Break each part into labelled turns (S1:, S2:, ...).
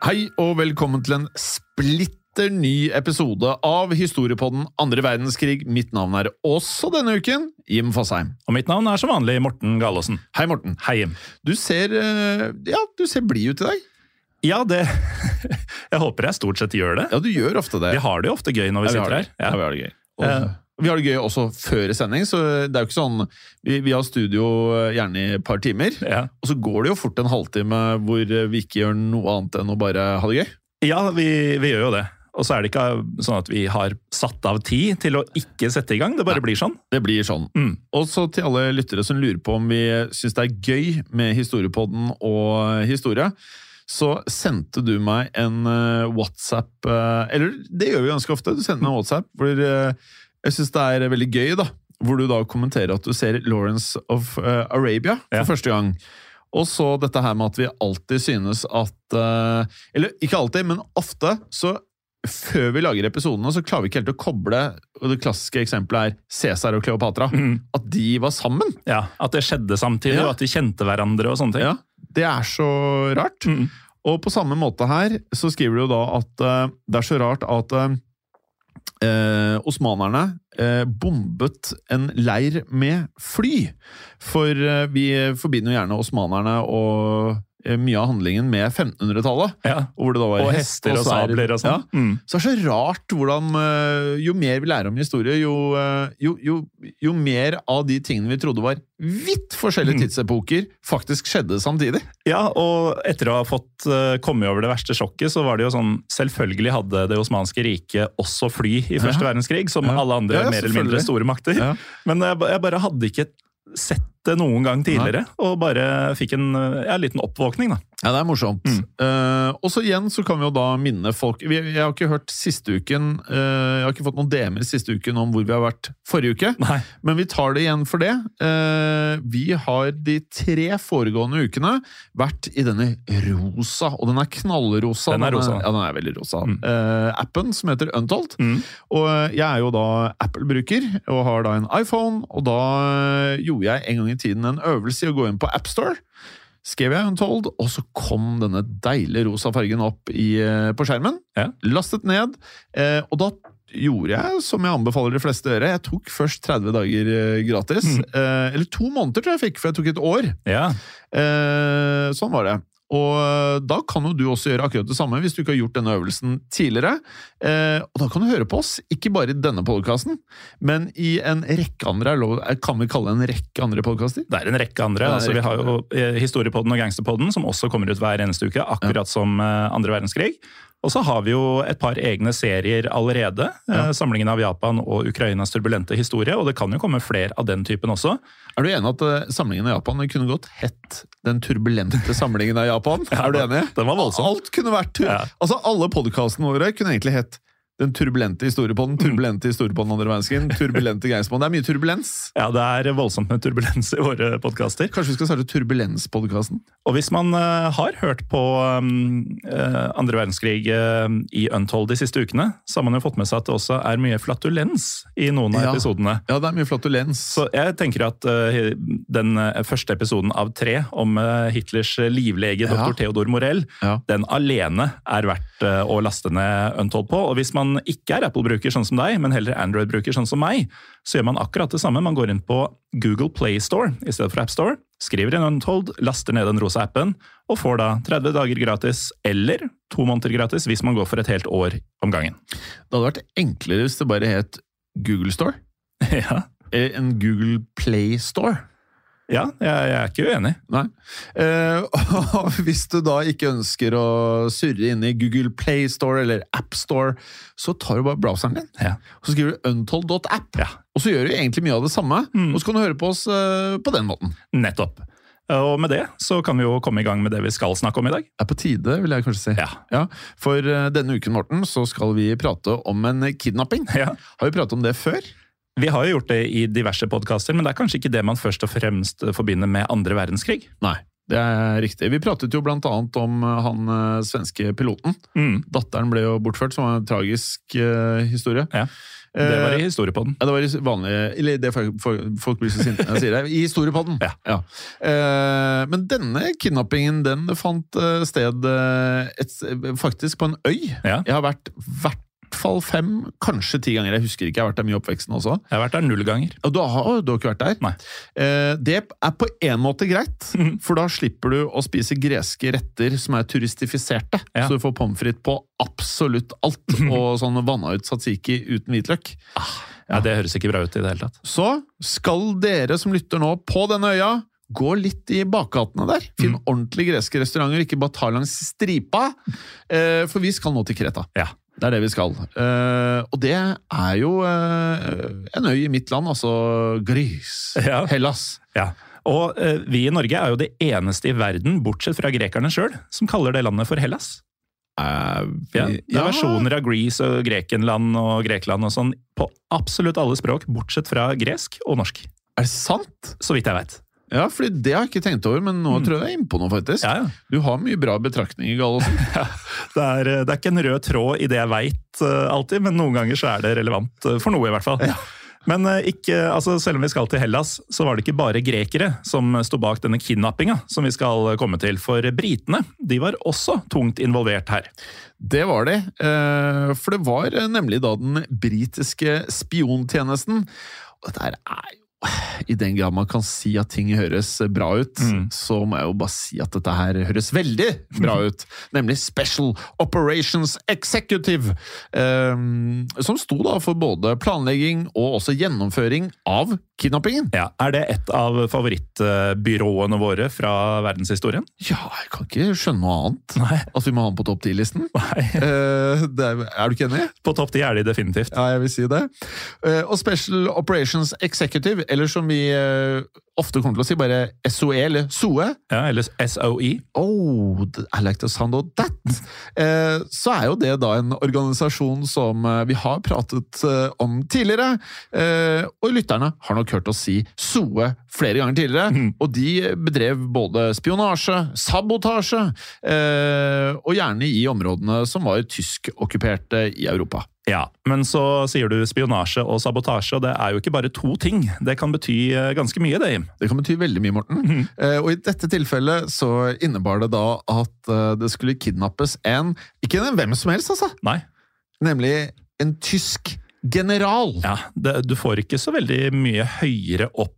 S1: Hei og velkommen til en splitter ny episode av Historiepodden andre verdenskrig. Mitt navn er også denne uken Jim Fasheim.
S2: Og mitt navn er som vanlig Morten Galaasen.
S1: Hei, Morten.
S2: Hei, Jim.
S1: Du ser eh, ja, du ser blid ut i dag.
S2: Ja, det Jeg håper jeg stort sett gjør det.
S1: Ja, du gjør ofte det.
S2: Vi har det jo ofte gøy når vi
S1: Ja,
S2: sitter her.
S1: Ja. Ja, vi har det gøy. Og,
S2: Eh.
S1: Vi har det gøy også før sending, så det er jo ikke sånn Vi, vi har studio eh, gjerne i et par timer,
S2: Ja,
S1: og så går det jo fort en halvtime hvor eh, vi ikke gjør noe annet enn å bare ha det gøy.
S2: ja vi, vi gjør jo det. Og så er det ikke sånn at vi har satt av tid til å ikke sette i gang. Det bare
S1: Nei.
S2: blir sånn.
S1: Det blir sånn.
S2: Mm.
S1: Og så til alle lyttere som lurer på om vi syns det er gøy med Historiepodden og historie, så sendte du meg en eh, WhatsApp eh, Eller det gjør vi ganske ofte. Du sender meg en WhatsApp hvor eh, jeg syns det er veldig gøy, da. Hvor du da kommenterer at du ser Lawrence of uh, Arabia for
S2: Ja.
S1: første gang. Og så dette her med at vi alltid synes at uh, Eller ikke alltid, men ofte så før vi lager episodene, så klarer vi ikke helt å koble og Det klassiske eksempelet er Cæsar og Kleopatra.
S2: Mm.
S1: At de var sammen!
S2: Ja, At det skjedde samtidig,
S1: Ja.
S2: og at de kjente hverandre og sånne ting.
S1: Ja, Det er så rart.
S2: Mm.
S1: Og på samme måte her så skriver du da at uh, det er så rart at eh, eh, osmanerne eh, bombet en leir med fly. For eh, vi forbinder jo gjerne osmanerne og mye av handlingen med 1500-tallet.
S2: Ja.
S1: Hvor det da var
S2: Og
S1: hest
S2: hester og sabler og sånn.
S1: Ja.
S2: Mm.
S1: Så det er så rart hvordan eh, Jo mer vi lærer om historie, jo, eh, jo, jo, jo mer av de tingene vi trodde var vidt forskjellige
S2: Mm.
S1: tidsepoker, faktisk skjedde samtidig.
S2: Ja, og etter å ha fått kommet over det verste sjokket, så var det jo sånn Selvfølgelig hadde Det osmanske riket også fly i første
S1: Ja.
S2: verdenskrig, som alle andre mer eller mindre store makter. Men jeg, jeg bare hadde ikke sett det noen gang tidligere, og bare fikk en ja, liten oppvåkning, da.
S1: Ja, det er morsomt. Eh, og så igjen så kan vi jo da minne folk vi, Jeg har ikke hørt siste uken uh, Jeg har ikke fått noen DM-er siste uken om hvor vi har vært forrige uke,
S2: Nei.
S1: men vi tar det igjen for det. Uh, vi har de tre foregående ukene vært i denne rosa, og den er knallrosa.
S2: Den er rosa.
S1: ja, den er veldig rosa.
S2: Mm.
S1: Appen som heter Untold.
S2: Mm.
S1: Og jeg er jo da Apple-bruker og har da en iPhone, og da gjorde jeg en gang i tiden en øvelse i å gå inn på AppStore. Skrev jeg Untold, og så kom denne deilige rosa fargen opp i, eh, på skjermen.
S2: Ja.
S1: Lastet ned, eh, og da gjorde jeg som jeg anbefaler de fleste å gjøre. Jeg tok først 30 dager gratis. gratis. Eh, eller to måneder tror jeg jeg fikk, for jeg tok et år.
S2: Ja.
S1: Eh, sånn var det. Og eh, da kan jo du også gjøre akkurat det samme hvis du ikke har gjort denne øvelsen tidligere. Eh, og da kan du høre på oss, ikke bare i denne podkasten, men i en rekke andre eh, Kan vi kalle det en rekke andre podkaster?
S2: Det er en rekke andre.
S1: Ja,
S2: altså, vi har jo Historiepodden og Gangsterpodden, som også kommer ut hver eneste uke, akkurat som eh, andre verdenskrig. Og så har vi jo et par egne serier allerede. eh, Samlingen av Japan og Ukrainas turbulente historie, og det kan jo komme flere av den typen også.
S1: Er du enig at eh, samlingen av Japan kunne godt hett Den turbulente samlingen av Japan? er du enig?
S2: Den var voldsom.
S1: Alt kunne vært tur
S2: Ja.
S1: Altså, alle podkastene våre kunne egentlig hett Den turbulente historiepodden, turbulente historiepodden andre verdenskrig, turbulente Geistpodden. Det er mye turbulens.
S2: Ja, det er voldsomt med turbulens i våre podkaster.
S1: Kanskje vi skal starte Turbulenspodkasten?
S2: Og hvis man uh, har hørt på um, uh, andre verdenskrig uh, i Untold de siste ukene, så har man jo fått med seg at det også er mye flatulens i noen av
S1: Ja.
S2: episodene.
S1: Ja, det er mye flatulens.
S2: Så jeg tenker at den første episoden av tre om Hitlers livlege,
S1: Ja.
S2: dr. Theodor Morell,
S1: Ja.
S2: den alene er verdt å laste ned Untold på. Og hvis man ikke er Apple-bruker sånn som deg, men heller Android-bruker sånn som meg, så gjør man akkurat det samme. Man går inn på Google Play Store i stedet for AppStore, skriver inn Untold, laster ned den rosa appen, og får da 30 dager gratis, eller to måneder gratis hvis man går for et helt år om gangen.
S1: Det hadde vært enklere hvis det bare het Google Store.
S2: ja.
S1: Eh, En Google Play Store.
S2: Ja, jeg, er ikke uenig.
S1: Nei. Eh, og hvis du da ikke ønsker å surre inn i Google Play Store eller App Store, så tar du bare browseren din,
S2: Ja.
S1: og så skriver du untold.app.
S2: Ja.
S1: Og så gjør du egentlig mye av det samme,
S2: Mm.
S1: og så kan du høre på oss eh, på den måten.
S2: Nettopp. Og med det så kan vi jo komme i gang med det vi skal snakke om i dag.
S1: Det er på tide, vil jeg kanskje si.
S2: Ja.
S1: For eh, denne uken, Morten, så skal vi prate om en kidnapping.
S2: Ja.
S1: Har vi pratet om det før?
S2: Vi har jo gjort det i diverse podkaster, men det er kanskje ikke det man først og fremst forbinder med andre verdenskrig.
S1: Nei. Det er riktig. Vi pratet jo blant annet om eh, han eh, svenske piloten.
S2: Mm.
S1: Datteren ble jo bortført, som var en tragisk uh, historie.
S2: Ja. Det var i historiepodden.
S1: Ja, det var i vanlig Eller det folk, blir så sinte når jeg sier det. I historiepodden.
S2: Ja.
S1: Eh, men denne kidnappingen den fant sted et, faktisk på en øy.
S2: Ja.
S1: Jeg har vært i hvert fall fem, kanskje ti ganger. Jeg husker ikke, jeg har vært der mye i oppveksten også.
S2: Jeg har vært der null ganger.
S1: Og du har, du har ikke vært der?
S2: Nei.
S1: Eh, det er på en måte greit, for da slipper du å spise greske retter som er turistifiserte.
S2: Ja.
S1: Så du får pommes frites på absolutt alt, og sånn vanna ut tzatziki uten hvitløk.
S2: Ja, Det høres ikke bra ut i det hele tatt.
S1: Så skal dere som lytter nå på denne øya, gå litt i bakgatene der. Finn ordentlige greske restauranter, ikke bare ta langs stripa. Eh, for vi skal nå til Kreta.
S2: Ja.
S1: Det er det vi skal. Uh, og det er jo uh, en øy i mitt land, altså Gris.
S2: Ja.
S1: Hellas.
S2: Ja. Og uh, vi i Norge er jo det eneste i verden, bortsett fra grekerne sjøl, som kaller det landet for Hellas.
S1: Vi-
S2: Ja, det er versjoner av Greece og Grekenland og Grekland og sånn på absolutt alle språk, bortsett fra gresk og norsk.
S1: Er det sant?
S2: Så vidt jeg vet.
S1: Ja, for det har jeg ikke tenkt over, men nå tror jeg det er innpå noe, faktisk.
S2: Ja, ja.
S1: Du har mye bra betraktninger, Gallosen.
S2: Det er, eh, det er ikke en rød tråd i det jeg veit alltid, men noen ganger så er det relevant uh, for noe, i hvert fall. Men uh, ikke, altså, selv om vi skal til Hellas, så var det ikke bare grekere som sto bak denne kidnappinga som vi skal komme til. For britene de var også tungt involvert her.
S1: Det var de, eh, for det var eh, nemlig da den britiske spiontjenesten. Og dette her er I den grad man kan si at ting høres bra ut, så må jeg jo bare si at dette her høres veldig bra ut. Nemlig Special Operations Executive, um, som sto da for både planlegging og også gjennomføring av kidnappingen.
S2: Ja, Er det et av favorittbyråene våre fra verdenshistorien?
S1: Ja, jeg kan ikke skjønne noe annet.
S2: Nei.
S1: At vi må ha den på topp 10-listen.
S2: Nei.
S1: Eh, er, er du ikke enig?
S2: På topp ti er de definitivt.
S1: Ja, jeg vil si det. Uh, og Special Operations Executive, eller som vi eh, ofte kommer til å si bare SOE eller SOE.
S2: Ja, eller SOE.
S1: Oh, I like the sound of that! Eh, så er jo det da en organisasjon som eh, vi har pratet eh, om tidligere. Eh, og lytterne har nok hørt oss si SOE flere ganger tidligere.
S2: Mm.
S1: Og de bedrev både spionasje, sabotasje, eh, og gjerne i områdene som var tyskokkuperte i Europa.
S2: Ja, men så sier du spionasje og sabotasje, og det er jo ikke bare to ting. Det kan bety eh, ganske mye, det, Jim.
S1: Det kan bety veldig mye, Morten. Eh, og i dette tilfellet så innebar det da at eh, det skulle kidnappes en Ikke en hvem som helst, altså!
S2: Nei.
S1: Nemlig en tysk general.
S2: Ja, det, du får ikke så veldig mye høyere opp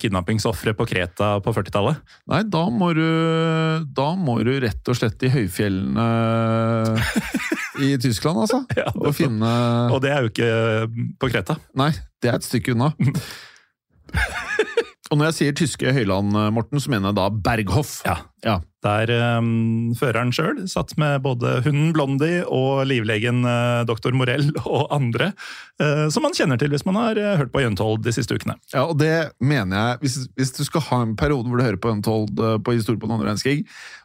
S2: kidnappingsofre på Kreta på 40-tallet.
S1: Nei, da må du Da må du rett og slett i høyfjellene i Tyskland, altså.
S2: Ja, det-
S1: og finne
S2: Og det er jo ikke eh, på Kreta.
S1: Nei, det er et stykke unna. Og når jeg sier tyske høyland, Morten, så mener jeg da Berghoff.
S2: Ja.
S1: Ja.
S2: Der um, føreren sjøl satt med både hunden Blondie og livlegen uh, doktor Morell og andre, uh, som man kjenner til hvis man har uh, hørt på Jøntold de siste ukene.
S1: Ja, og det mener jeg Hvis, hvis du skal ha en periode hvor du hører på Jøntold på historie på den andre verdenskrig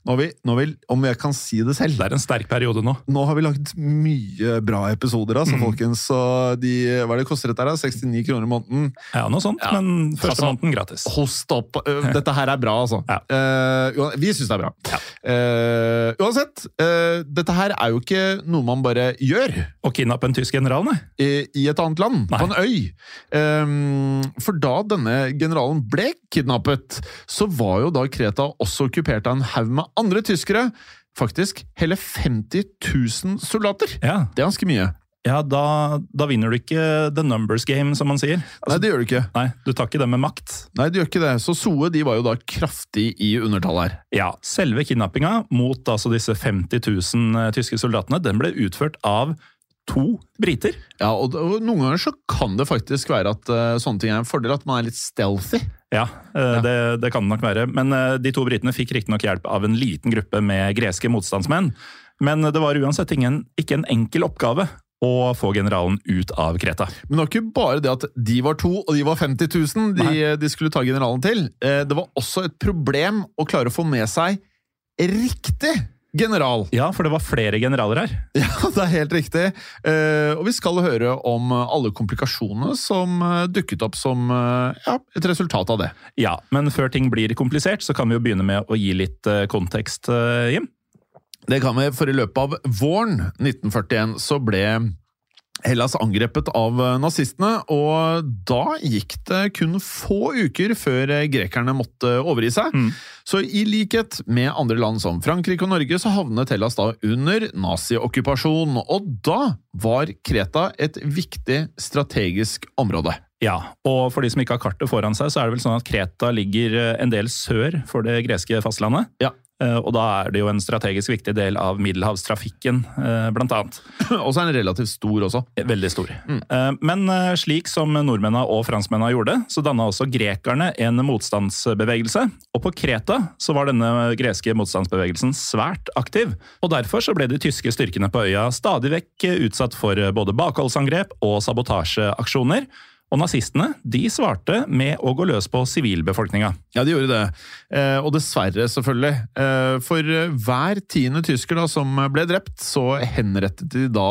S1: nå har vi, nå vi, Om jeg kan si det selv
S2: Det er en sterk periode nå.
S1: Nå har vi lagd mye bra episoder, altså, folkens. Så de, hva er det koster dette her? da? 69 kroner i måneden?
S2: Ja, noe sånt,
S1: Ja.
S2: men første
S1: Altså,
S2: måneden gratis.
S1: Host opp! Dette her er bra, altså.
S2: Ja.
S1: Vi syns det er bra.
S2: Ja.
S1: Uh, uansett, uh, dette her er jo ikke noe man bare gjør
S2: Å kidnappe en tysk general, nei.
S1: i, i et annet land,
S2: Nei.
S1: på en øy. Um, for da denne generalen ble kidnappet, så var jo da Kreta også okkupert av en haug med andre tyskere. Faktisk hele 50 000 soldater!
S2: Ja,
S1: Det er ganske mye.
S2: Ja da, da vinner du ikke the numbers game, som man sier.
S1: Nei, det gjør du ikke.
S2: Nei, du tar ikke det med makt.
S1: Nei, det gjør ikke det. Så Soe de var jo da kraftig i undertall her.
S2: Ja, Selve kidnappinga mot altså disse 50 000 eh, tyske soldatene, den ble utført av to briter.
S1: Ja, og, og Noen ganger så kan det faktisk være at uh, sånne ting er en fordel, at man er litt stealthy.
S2: Ja, eh, Det, det kan det nok være. Men de to britene fikk riktignok hjelp av en liten gruppe med greske motstandsmenn. Men det var uansett ingen, ikke en enkel oppgave å få generalen ut av Kreta.
S1: Men det var ikke bare det at de var to, og de var 50 000 de, de skulle ta generalen til. Eh, Det var også et problem å klare å få med seg riktig general.
S2: Ja, for det var flere generaler her.
S1: Ja, det er helt riktig. Eh, Og vi skal høre om alle komplikasjonene som eh, dukket opp som ja, et resultat av det.
S2: Ja, Men før ting blir komplisert, så kan vi jo begynne med å gi litt kontekst, Jim.
S1: Det kan vi, for i løpet av våren 1941 så ble Hellas angrepet av nazistene, og da gikk det kun få uker før grekerne måtte overgi seg.
S2: Mm.
S1: Så i likhet med andre land som Frankrike og Norge, så havnet Hellas da under naziokkupasjon, og da var Kreta et viktig strategisk område.
S2: Ja, og for de som ikke har kartet foran seg, så er det vel sånn at Kreta ligger en del sør for det greske fastlandet.
S1: Ja.
S2: Eh, Og da er det jo en strategisk viktig del av middelhavstrafikken, eh, blant annet.
S1: Og så er den relativt stor også.
S2: Veldig stor. Mm. Men eh, slik som nordmennene og franskmennene gjorde, så danna også grekerne en motstandsbevegelse. Og på Kreta så var denne greske motstandsbevegelsen svært aktiv. Og derfor så ble de tyske styrkene på øya stadig vekk utsatt for både bakholdsangrep og sabotasjeaksjoner. Og nazistene de svarte med å gå løs på sivilbefolkninga.
S1: Ja, de gjorde det. Eh, og dessverre, selvfølgelig. Eh, for eh, hver tiende tysker da, som ble drept, så henrettet de da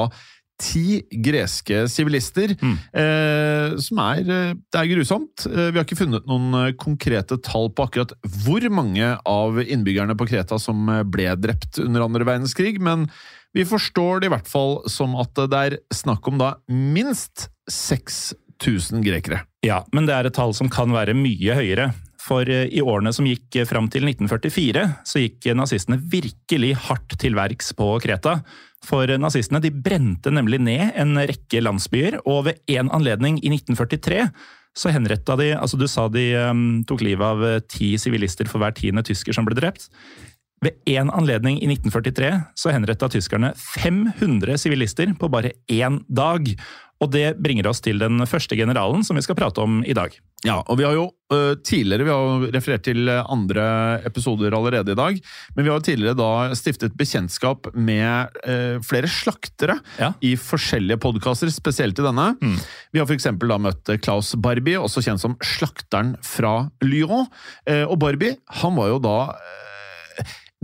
S1: ti greske sivilister.
S2: Mm.
S1: Eh, som er Det er grusomt. Vi har ikke funnet noen konkrete tall på akkurat hvor mange av innbyggerne på Kreta som ble drept under andre verdenskrig, men vi forstår det i hvert fall som at det er snakk om da minst 6000 grekere.
S2: Ja, men det er et tall som kan være mye høyere. For eh, i årene som gikk eh, fram til 1944, så gikk eh, nazistene virkelig hardt til verks på Kreta. For nazistene de brente nemlig ned en rekke landsbyer, og ved én anledning i 1943 så henretta de Altså, du sa de um, tok livet av ti sivilister for hver tiende tysker som ble drept. Ved én anledning i 1943 så henretta tyskerne 500 sivilister på bare én dag. Og det bringer oss til den første generalen som vi skal prate om i dag.
S1: Ja, og vi har jo uh, tidligere, vi har jo referert til andre episoder allerede i dag, men vi har jo tidligere da stiftet bekjentskap med uh, flere slaktere
S2: Ja.
S1: i forskjellige podkaster, spesielt i denne.
S2: Mm.
S1: Vi har f.eks. da møtt Klaus Barbie, også kjent som Slakteren fra Lyon. Uh, og Barbie, han var jo da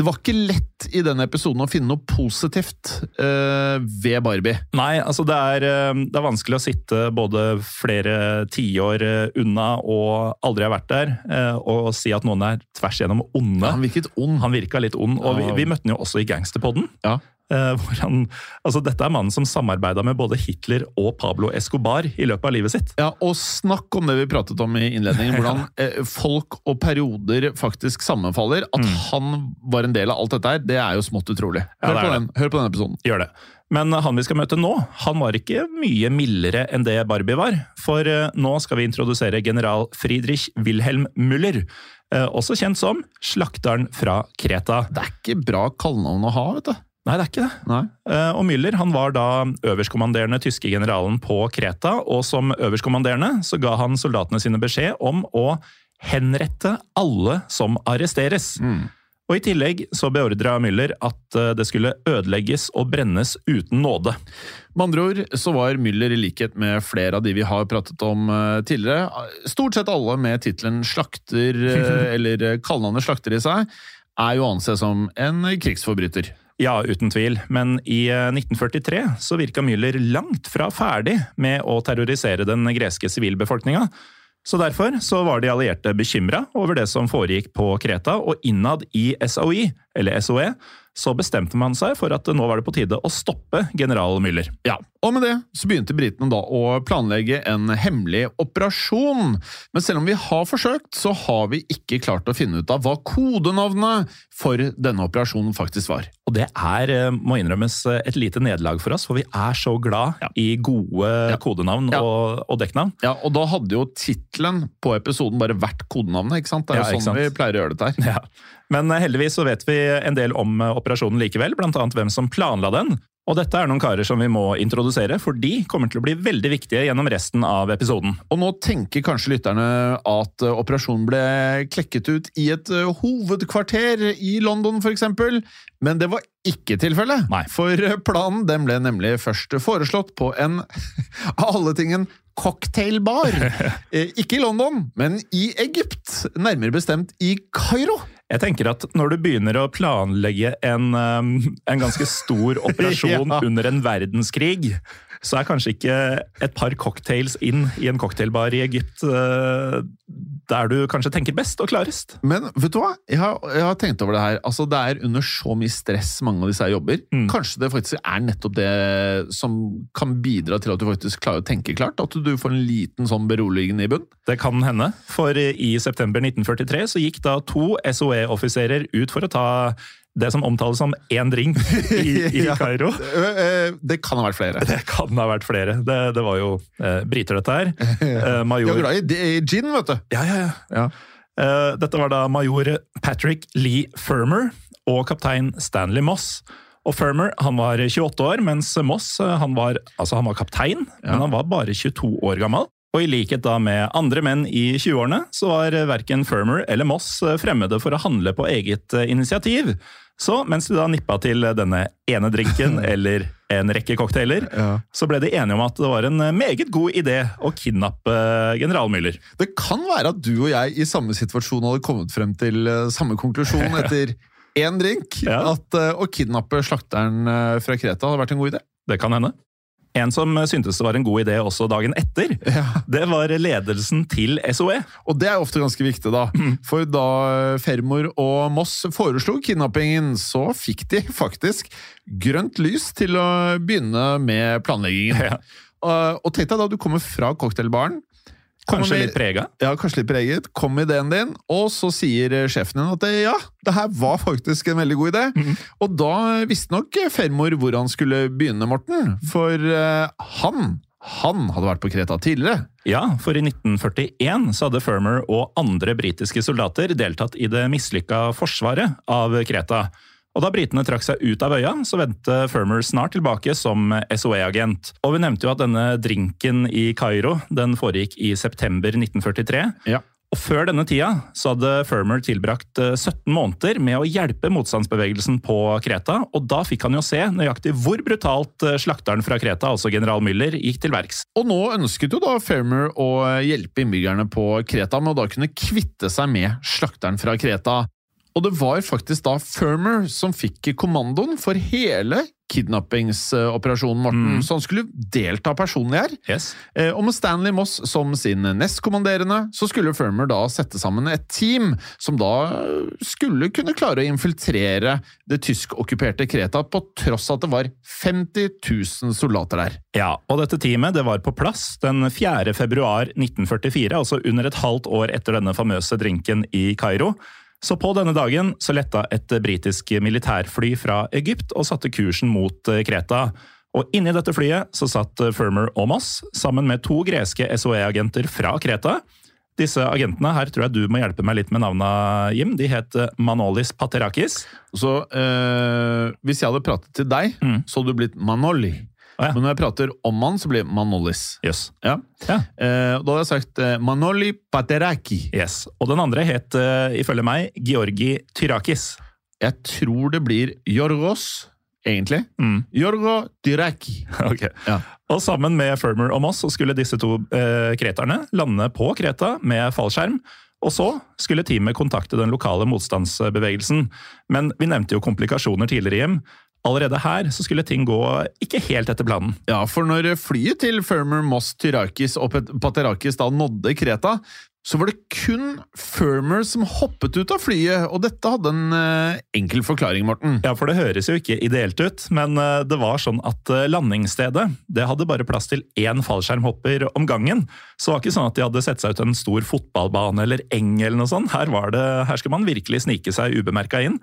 S1: det var ikke lett i denne episoden å finne noe positivt uh, ved Barbie.
S2: Nei, altså det er, eh, det er vanskelig å sitte både flere tiår eh, unna og aldri ha vært der, uh, og si at noen er tvers igjennom onde.
S1: Han virket ond.
S2: Han virka litt ond, og vi, vi møtte han jo også i Gangsterpodden.
S1: Ja.
S2: Eh, hvor han, altså dette er mannen som samarbeida med både Hitler og Pablo Escobar i løpet av livet sitt.
S1: Ja, og snakk om det vi pratet om i innledningen, hvordan ja. folk og perioder faktisk sammenfaller. At han var en del av alt dette her, det er jo smått utrolig. Hør,
S2: er
S1: på, den, hør på denne episoden.
S2: Gjør det. Men han vi skal møte nå, han var ikke mye mildere enn det Barbie var. For eh, nå skal vi introdusere general Friedrich Wilhelm Müller. eh, Også kjent som Slakteren fra Kreta.
S1: Det er ikke bra kallenavn å ha, vet du.
S2: Nei, det er ikke det. Eh, Og Müller han var da øverstkommanderende tyske generalen på Kreta, og som øverstkommanderende så ga han soldatene sine beskjed om å henrette alle som arresteres. Og I tillegg så beordra Müller at eh, det skulle ødelegges og brennes uten nåde.
S1: Med andre ord så var Müller i likhet med flere av de vi har pratet om eh, tidligere, stort sett alle med tittelen slakter, eller kallenavnet slakter i seg, er jo å anse som en krigsforbryter.
S2: Ja, uten tvil, men i eh, 1943 så virka Müller langt fra ferdig med å terrorisere den greske sivilbefolkninga. Så derfor så var de allierte bekymra over det som foregikk på Kreta, og innad i SOE, eller SOE, så bestemte man seg for at nå var det på tide å stoppe general Müller.
S1: Ja, og med det så begynte britene da å planlegge en hemmelig operasjon. Men selv om vi har forsøkt, så har vi ikke klart å finne ut av hva kodenavnet for denne operasjonen faktisk var.
S2: Og det er, eh, må innrømmes, eh, et lite nederlag for oss, for vi er så glad i gode kodenavn
S1: Ja.
S2: og, og dekknavn.
S1: Ja, og da hadde jo tittelen på episoden bare vært kodenavnet, ikke sant? Det er jo sånn vi pleier å gjøre dette her.
S2: Ja. Men eh, heldigvis så vet vi en del om eh, operasjonen likevel, annet hvem som planla den. Og dette er noen karer som vi må introdusere, for de kommer til å bli veldig viktige gjennom resten av episoden.
S1: Og nå tenker kanskje lytterne at eh, operasjonen ble klekket ut i et hovedkvarter i London, eksempel. Men det var ikke tilfellet.
S2: Nei.
S1: For planen den ble nemlig først foreslått på en, av alle tingen, cocktailbar. Ikke i London, men i Egypt. Nærmere bestemt i Kairo.
S2: Jeg tenker at når du begynner å planlegge en, um, en ganske stor operasjon
S1: Ja.
S2: under en verdenskrig, så er kanskje ikke et par cocktails inn i en cocktailbar i Egypt eh, der du kanskje tenker best og klarest.
S1: Men vet du hva? Jeg har, jeg har tenkt over det her. Altså, det er under så mye stress mange av disse her jobber.
S2: Mm.
S1: Kanskje det faktisk er nettopp det som kan bidra til at du faktisk klarer å tenke klart? At du får en liten sånn beroligende i bunn?
S2: Det kan hende, for i september 1943 så gikk da to SOE-offiserer ut for å ta det som omtales som én drink i, i
S1: Ja.
S2: Kairo.
S1: Ø, ø, Det kan ha vært flere.
S2: Det kan ha vært flere. Det, det var jo eh, briter, dette her. Eh,
S1: Jeg er glad i i gin, vet du.
S2: Ja, ja, ja.
S1: Ja.
S2: Eh, dette var da major Patrick Lee Firmer og kaptein Stanley Moss. Og Firmer han var 28 år, mens Moss eh, han var, altså han var kaptein, men han var bare 22 år gammel. Og i likhet da med andre menn i 20-årene, så var verken Firmer eller Moss fremmede for å handle på eget eh, initiativ. Så mens de da nippa til denne ene drinken eller en rekke cocktailer, så ble de enige om at det var en eh, meget god idé å kidnappe eh, general Müller.
S1: Det kan være at du og jeg i samme situasjon hadde kommet frem til samme konklusjon etter én drink.
S2: Ja.
S1: At å kidnappe slakteren fra Kreta hadde vært en god idé.
S2: Det kan hende. En som syntes det var en god idé også dagen etter, det var ledelsen til SOE.
S1: Og det er ofte ganske viktig, da. For da Fermor og Moss foreslo kidnappingen, så fikk de faktisk grønt lys til å begynne med planleggingen.
S2: Ja.
S1: Uh, og tenk deg da du kommer fra cocktailbaren.
S2: Kanskje
S1: med-
S2: litt prega.
S1: Ja, kanskje litt preget. Kom med ideen din, og så sier sjefen din at det, ja, det her var faktisk en veldig god idé.
S2: Mm.
S1: Og da visste nok Fermor hvor han skulle begynne, Morten. For uh, han, han hadde vært på Kreta tidligere.
S2: Ja, for i 1941 så hadde Fermer og andre britiske soldater deltatt i det mislykka forsvaret av Kreta. Og Da britene trakk seg ut av øya, så vendte Firmer snart tilbake som SOE-agent. Og Vi nevnte jo at denne drinken i Kairo den foregikk i september 1943.
S1: Ja.
S2: Og Før denne tida så hadde Firmer tilbrakt 17 måneder med å hjelpe motstandsbevegelsen på Kreta, og da fikk han jo se nøyaktig hvor brutalt slakteren fra Kreta, altså general Müller, gikk til verks.
S1: Og nå ønsket jo da Firmer å hjelpe innbyggerne på Kreta med å da kunne kvitte seg med slakteren fra Kreta. Og det var faktisk da Firmer som fikk kommandoen for hele kidnappingsoperasjonen, Morten.
S2: Mm.
S1: Så han skulle delta personlig her.
S2: Yes.
S1: Eh, Og med Stanley Moss som sin nestkommanderende, så skulle Firmer da sette sammen et team som da skulle kunne klare å infiltrere det tyskokkuperte Kreta, på tross at det var 50 000 soldater der.
S2: Ja, og dette teamet det var på plass den 4. februar 1944, altså under et halvt år etter denne famøse drinken i Kairo. Så på denne dagen så letta et britisk militærfly fra Egypt og satte kursen mot eh, Kreta. Og inni dette flyet så satt Firmer og Moss sammen med to greske SOE-agenter fra Kreta. Disse agentene her tror jeg du må hjelpe meg litt med navna, Jim. De het Manolis Paterakis.
S1: Så øh, hvis jeg hadde pratet til deg,
S2: Mm.
S1: så hadde du blitt Manoli.
S2: Ja.
S1: Men når jeg prater om han, så blir det Manolis.
S2: Yes.
S1: Ja.
S2: Ja.
S1: Eh, da hadde jeg sagt eh, Manoli Pateraki.
S2: Yes. Og den andre het, eh, ifølge meg, Georgi Tyrakis.
S1: Jeg tror det blir Jorgos, egentlig.
S2: Mm.
S1: Jorgo Tyraki.
S2: Ok.
S1: Ja.
S2: Og sammen med Firmer og Moss så skulle disse to eh, kreterne lande på Kreta med fallskjerm. Og så skulle teamet kontakte den lokale motstandsbevegelsen. Men vi nevnte jo komplikasjoner tidligere, Jim. Allerede her så skulle ting gå ikke helt etter planen.
S1: Ja, for når flyet til Firmer, Moss, Tyrakis og Paterakis da nådde Kreta, så var det kun Firmer som hoppet ut av flyet, og dette hadde en eh, enkel forklaring, Morten.
S2: Ja, for det høres jo ikke ideelt ut, men eh, det var sånn at eh, landingsstedet det hadde bare plass til én fallskjermhopper om gangen. Så det var ikke sånn at de hadde sett seg ut en stor fotballbane eller eng eller noe sånt. Her, var det, her skal man virkelig snike seg ubemerka inn.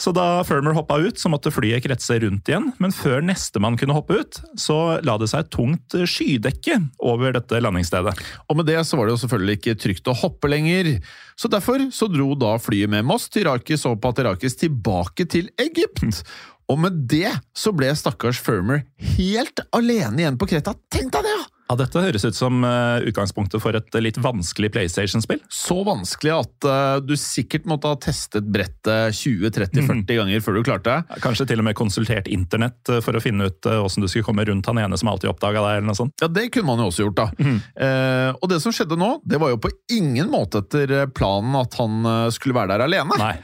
S2: Så da Firmer hoppa ut, så måtte flyet kretse rundt igjen, men før nestemann kunne hoppe ut, så la det seg et tungt skydekke over dette landingsstedet.
S1: Og med det så var det jo selvfølgelig ikke trygt å hoppe lenger. Så derfor så dro da flyet med Moss, Tyrakis og Paterakis tilbake til Egypt. Og med det så ble stakkars Firmer helt alene igjen på Kreta. Tenk deg det, ja!
S2: Ja, Dette høres ut som eh, utgangspunktet for et litt vanskelig PlayStation-spill.
S1: Så vanskelig at uh, du sikkert måtte ha testet brettet 20-30-40 ganger før du klarte det.
S2: Kanskje til og med konsultert internett eh, for å finne ut åssen hvordan du skulle komme rundt han ene som alltid oppdaga deg. eller noe sånt.
S1: Ja, det kunne man jo også gjort, da. Eh, og det som skjedde nå, det var jo på ingen måte etter planen at han eh, skulle være der alene.
S2: Nei.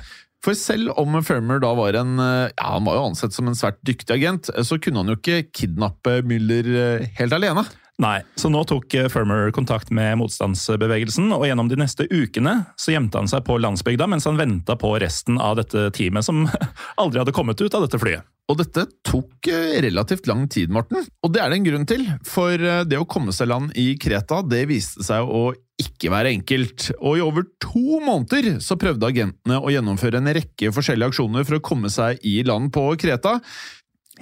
S1: For selv om Firmer da var en eh, Ja, han var jo ansett som en svært dyktig agent, eh, så kunne han jo ikke kidnappe Müller eh, helt alene.
S2: Nei, så nå tok eh, Firmer kontakt med motstandsbevegelsen, og gjennom de neste ukene så gjemte han seg på landsbygda mens han venta på resten av dette teamet som aldri hadde kommet ut av dette flyet.
S1: Og dette tok eh, relativt lang tid, Morten. Og det er det en grunn til, for eh, det å komme seg land i Kreta, det viste seg å ikke være enkelt. Og i over to måneder så prøvde agentene å gjennomføre en rekke forskjellige aksjoner for å komme seg i land på Kreta.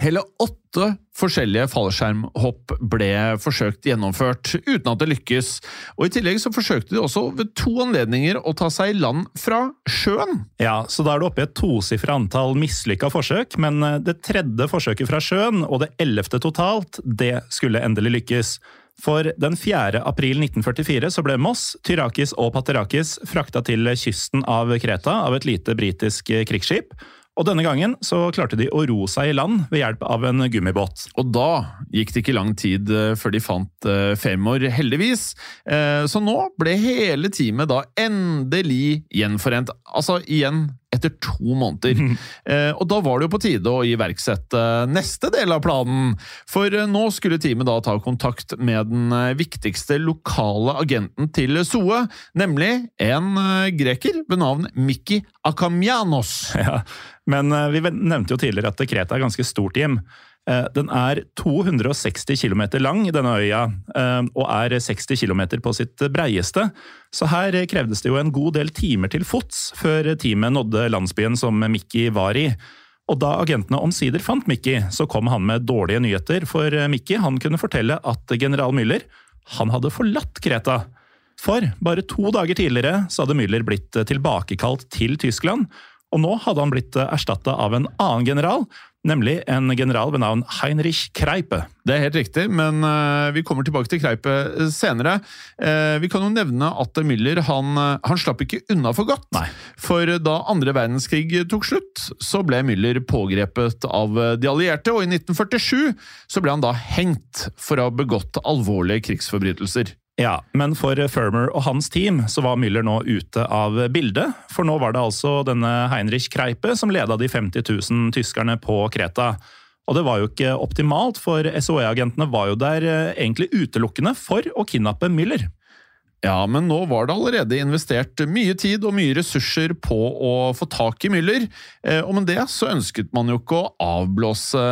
S1: Hele åtte forskjellige fallskjermhopp ble forsøkt gjennomført, uten at det lykkes. Og I tillegg så forsøkte de også ved to anledninger å ta seg i land fra sjøen.
S2: Ja, så da er du oppe i et tosifra antall mislykka forsøk, men eh, det tredje forsøket fra sjøen, og det ellevte totalt, det skulle endelig lykkes. For den 4. april 1944 så ble Moss, Tyrakis og Paterakis frakta til kysten av Kreta av et lite britisk krigsskip. Og denne gangen så klarte de å ro seg i land ved hjelp av en gummibåt.
S1: Og da gikk det ikke lang tid eh, før de fant eh, Femor, heldigvis. Eh, Så nå ble hele teamet da endelig gjenforent. Altså igjen etter to måneder. Og da var det jo på tide å iverksette neste del av planen. For nå skulle teamet da ta kontakt med den viktigste lokale agenten til SOE, nemlig en greker ved navn Mikki Akamianos.
S2: Ja, Men eh, vi nevnte jo tidligere at Kreta er ganske stort hjem. Eh, Den er 260 km lang, denne øya, eh, og er 60 km på sitt breieste. Så her krevdes det jo en god del timer til fots før teamet nådde landsbyen som Mikki var i. Og da agentene omsider fant Mikki, så kom han med dårlige nyheter, for Mikki kunne fortelle at general Müller han hadde forlatt Kreta. For bare to dager tidligere så hadde Müller blitt tilbakekalt til Tyskland, Og nå hadde han blitt erstatta av en annen general, nemlig en general ved navn Heinrich Kreipe.
S1: Det er helt riktig, men uh, vi kommer tilbake til Kreipe senere. Uh, vi kan jo nevne at Müller han, han slapp ikke unna for godt.
S2: Nei.
S1: For da andre verdenskrig tok slutt, så ble Müller pågrepet av de allierte, og i 1947 så ble han da hengt for å ha begått alvorlige krigsforbrytelser.
S2: Ja, men for Firmer og hans team så var Müller nå ute av bildet. For nå var det altså denne Heinrich Kreipe som leda de 50 000 tyskerne på Kreta. Og det var jo ikke optimalt, for SOE-agentene var jo der eh, egentlig utelukkende for å kidnappe Müller.
S1: Ja, men nå var det allerede investert mye tid og mye ressurser på å få tak i Müller, eh, og med det så ønsket man jo ikke å avblåse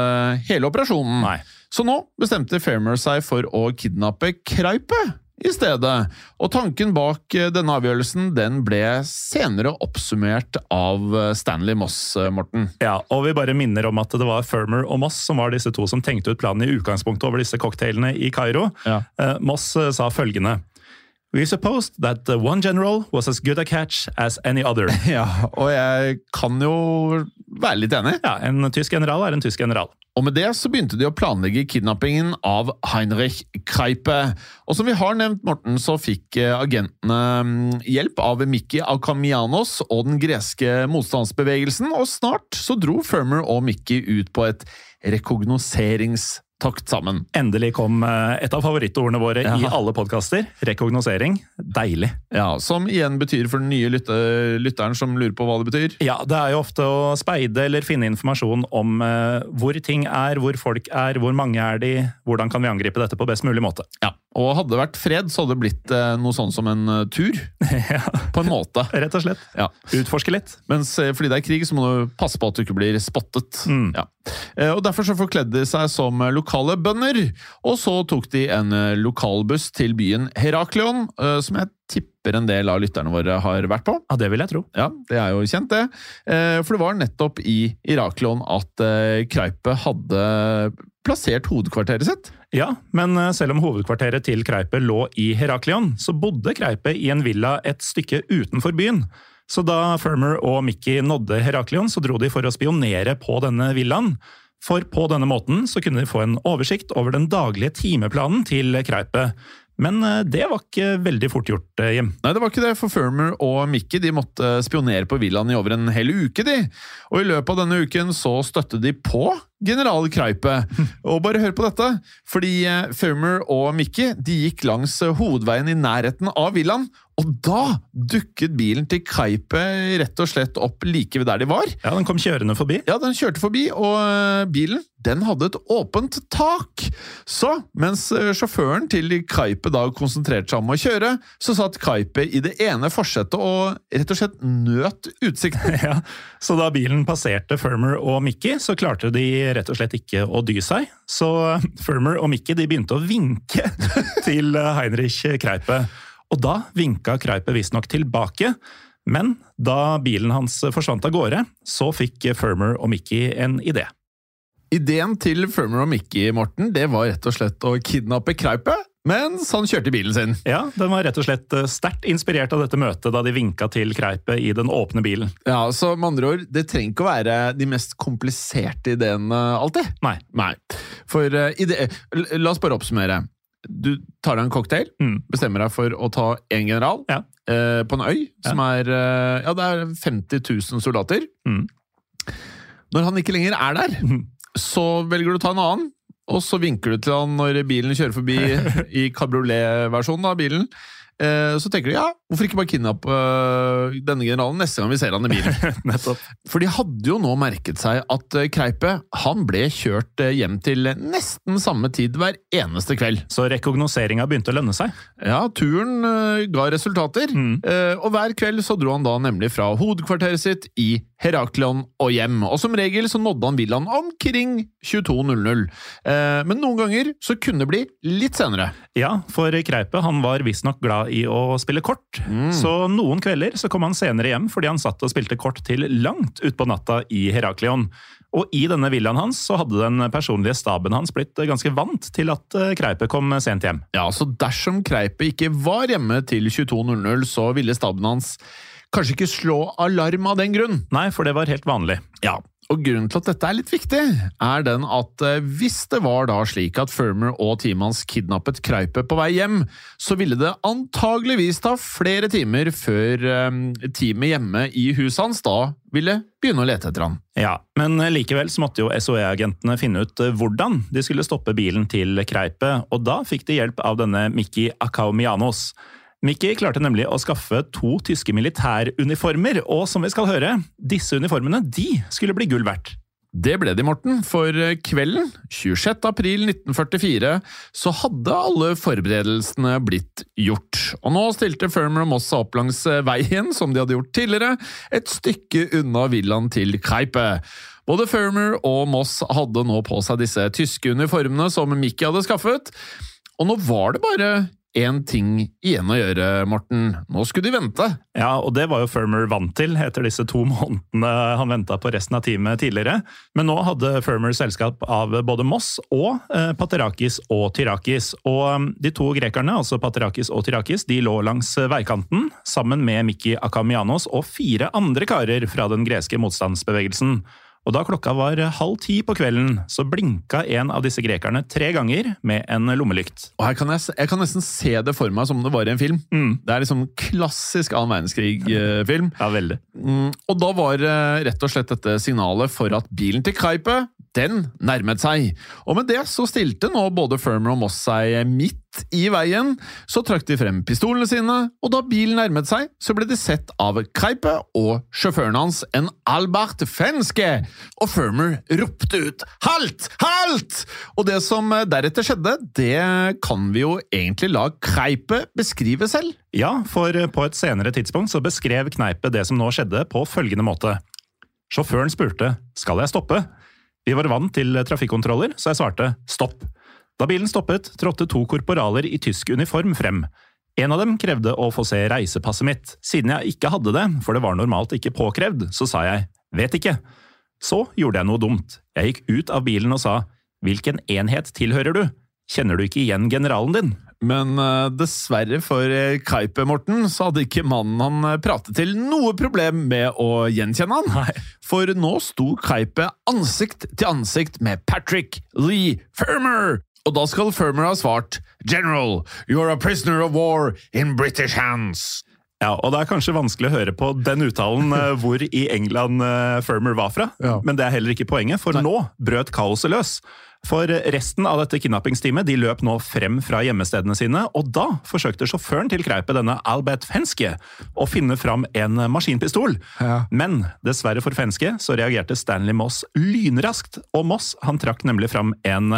S1: hele operasjonen.
S2: Nei.
S1: Så nå bestemte Fairmer seg for å kidnappe Kreipe i stedet. Og tanken bak eh, denne avgjørelsen den ble senere oppsummert av eh, Stanley Moss, eh, Morten.
S2: Ja, og vi bare minner om at det var Firmer og Moss som var disse to som tenkte ut planen i utgangspunktet over disse cocktailene i Kairo.
S1: Ja.
S2: Moss sa følgende We supposed that the one general was as good a catch as any other.
S1: Ja, og jeg kan jo være litt enig.
S2: Ja, En tysk general er en tysk general.
S1: Og med det så begynte de å planlegge kidnappingen av Heinrich Kreipe. Og som vi har nevnt, Morten, så fikk eh, agentene mm, hjelp av Mikki Akamianos og den greske motstandsbevegelsen, og snart så dro Firmer og Mikki ut på et rekognoserings takt sammen.
S2: Endelig kom eh, et av favorittordene våre ja. i alle podkaster. Rekognosering. Deilig.
S1: Ja, Som igjen betyr for den nye lytte, lytteren som lurer på hva det betyr?
S2: Ja, Det er jo ofte å speide eller finne informasjon om uh, hvor ting er, hvor folk er, hvor mange er de, hvordan kan vi angripe dette på best mulig måte.
S1: Ja, Og hadde det vært fred, så hadde det blitt uh, noe sånn som en uh, tur.
S2: ja.
S1: På en måte.
S2: Rett og slett.
S1: Ja.
S2: Utforske litt.
S1: Mens fordi det er krig, så må du passe på at du ikke blir spottet.
S2: Mm.
S1: Ja. og Derfor så forkledde de seg som lokale bønder. Og så tok de en eh, lokalbuss til byen Herakleon, eh, som jeg tipper en del av lytterne våre har vært på.
S2: Ja, Det vil jeg tro.
S1: Ja, Det er jo kjent, det. Eh, for det var nettopp i Herakleon at Kreipe hadde plassert hovedkvarteret sitt.
S2: Ja, men selv om hovedkvarteret til Kreipe lå i Heraklion, så bodde Kreipe i en villa et stykke utenfor byen. Så da Firmer og Mickey nådde Heraklion, så dro de for å spionere på denne villaen. For på denne måten så kunne de få en oversikt over den daglige timeplanen til Kreipet. Men eh, det var ikke veldig fort gjort, eh, Jim.
S1: Nei, det var ikke det, for Firmer og Mickey de måtte spionere på villaen i over en hel uke, de. Og i løpet av denne uken så støtte de på general Kreipe. Og bare hør på dette, fordi eh, Firmer og Mickey de gikk langs hovedveien i nærheten av villaen, og da dukket bilen til Kaipe rett og slett opp like ved der de var.
S2: Ja, Den kom kjørende forbi?
S1: Ja, den kjørte forbi, og eh, bilen den hadde et åpent tak. Så mens eh, sjåføren til Kaipe da konsentrerte seg om å kjøre, så satt Kaipe i det ene forsetet og rett og slett nøt utsikten.
S2: Ja, Så da bilen passerte Firmer og Mickey, så klarte de rett og slett ikke å dy seg. Så Firmer og Mickey de begynte å vinke til Heinrich Kreipe. Og da vinka Kreipe visstnok tilbake, men da bilen hans forsvant av gårde, så fikk Firmer og Mickey en idé.
S1: Ideen til Firmer og Mickey Morten, det var rett og slett å kidnappe Kreipe, mens han kjørte bilen sin.
S2: Ja, den var rett og slett eh, sterkt inspirert av dette møtet da de vinka til Kreipe i den åpne bilen.
S1: Ja, så med andre ord, det trenger ikke å være de mest kompliserte ideene alltid.
S2: Nei.
S1: Nei. For uh, ide La oss bare oppsummere du tar deg en cocktail,
S2: mm.
S1: bestemmer deg for å ta én general
S2: ja.
S1: eh, på en øy som ja. er eh, Ja, det er 50 000 soldater.
S2: Mm.
S1: Når han ikke lenger er der, mm. så velger du å ta en annen. Og så vinker du til han når bilen kjører forbi i kabriolet-versjonen av bilen. Eh, så tenker du ja, hvorfor ikke bare kidnappe uh, denne generalen neste gang vi ser han i bilen?
S2: Nettopp.
S1: For de hadde jo nå merket seg at uh, Kreipe han ble kjørt uh, hjem til nesten samme tid hver eneste kveld.
S2: Så rekognoseringa begynte å lønne seg?
S1: Ja, turen ga resultater.
S2: Mm.
S1: og hver kveld så dro han da nemlig fra hovedkvarteret sitt i Heraklion og hjem. Og som regel så nådde han villaen omkring 22.00. men noen ganger så kunne det bli litt senere.
S2: Ja, for Kreipe han var visstnok glad i å spille kort.
S1: Mm.
S2: Så noen kvelder så kom han senere hjem fordi han satt og spilte kort til langt utpå natta i Heraklion. Og i denne villaen hans så hadde den personlige staben hans blitt ganske vant til at eh, Kreipe kom sent hjem.
S1: Ja, så dersom Kreipe ikke var hjemme til 22.00, så ville staben hans kanskje ikke slå alarm av den grunn.
S2: Nei, for det var helt vanlig.
S1: Ja, og grunnen til at dette er litt viktig, er den at eh, hvis det var da slik at Firmer og teamet hans kidnappet Kreipe på vei hjem, så ville det antageligvis ta flere timer før eh, teamet hjemme i huset hans da ville begynne å lete etter han.
S2: Ja, men likevel så måtte jo SOE-agentene finne ut eh, hvordan de skulle stoppe bilen til Kreipe, og da fikk de hjelp av denne Mikki Akaumianos. Mikki klarte nemlig å skaffe to tyske militæruniformer, og som vi skal høre, disse uniformene de skulle bli gull verdt.
S1: Det ble de, Morten, for kvelden 26. april 1944 så hadde alle forberedelsene blitt gjort, og nå stilte Firmer og Moss opp langs veien, som de hadde gjort tidligere, et stykke unna villaen til Kreipe. Både Firmer og Moss hadde nå på seg disse tyske uniformene som Mickey hadde skaffet, og nå var det bare én ting igjen å gjøre, Morten. Nå skulle de vente.
S2: Ja, og det var jo Firmer vant til etter disse to månedene han venta på resten av teamet tidligere. Men nå hadde Firmer selskap av både Moss og eh, Paterakis og Tyrakis. Og um, de to grekerne, altså Paterakis og Tyrakis, de lå langs veikanten sammen med Mikki Akamianos og fire andre karer fra den greske motstandsbevegelsen. Og da klokka var halv ti på kvelden, så blinka en av disse grekerne tre ganger med en lommelykt.
S1: Og her kan jeg, jeg kan nesten se det for meg som om det var i en film.
S2: Mm.
S1: Det er liksom klassisk annen verdenskrig-film.
S2: Ja, veldig.
S1: Mm, og da var eh, rett og slett dette signalet for at bilen til Kreipe den nærmet seg. Og med det så stilte nå både Firmer og Moss seg midt i veien. Så trakk de frem pistolene sine, og da bilen nærmet seg, så ble de sett av Kreipe og sjåføren hans, en Albert Fenske. Og Firmer ropte ut 'halt! Halt!' Og det som deretter skjedde, det kan vi jo egentlig la Kreipe beskrive selv.
S2: Ja, for på et senere tidspunkt så beskrev Kneipe det som nå skjedde, på følgende måte. Sjåføren spurte 'skal jeg stoppe'? Vi var vant til trafikkontroller, så jeg svarte stopp. Da bilen stoppet, trådte to korporaler i tysk uniform frem. En av dem krevde å få se reisepasset mitt. Siden jeg ikke hadde det, for det var normalt ikke påkrevd, så sa jeg vet ikke. Så gjorde jeg noe dumt. Jeg gikk ut av bilen og sa hvilken enhet tilhører du? Kjenner du ikke igjen generalen din?
S1: Men uh, dessverre for uh, Kaipe, Morten, så hadde ikke mannen han uh, pratet til noe problem med å gjenkjenne han.
S2: Nei.
S1: For nå sto Kaipe ansikt til ansikt med Patrick Lee Firmer! Og da skal Firmer ha svart General, you are a prisoner of war in British hands.
S2: Ja, og Det er kanskje vanskelig å høre på den uttalen hvor i England Firmer var fra,
S1: Ja.
S2: men det er heller ikke poenget, for nå brøt kaoset løs. For resten av dette kidnappingsteamet de løp nå frem fra hjemmestedene sine, og da forsøkte sjåføren til Kreipe, denne Albert Fenske, å finne fram en maskinpistol.
S1: Ja.
S2: Men dessverre for Fenske så reagerte Stanley Moss lynraskt, og Moss han trakk nemlig fram en,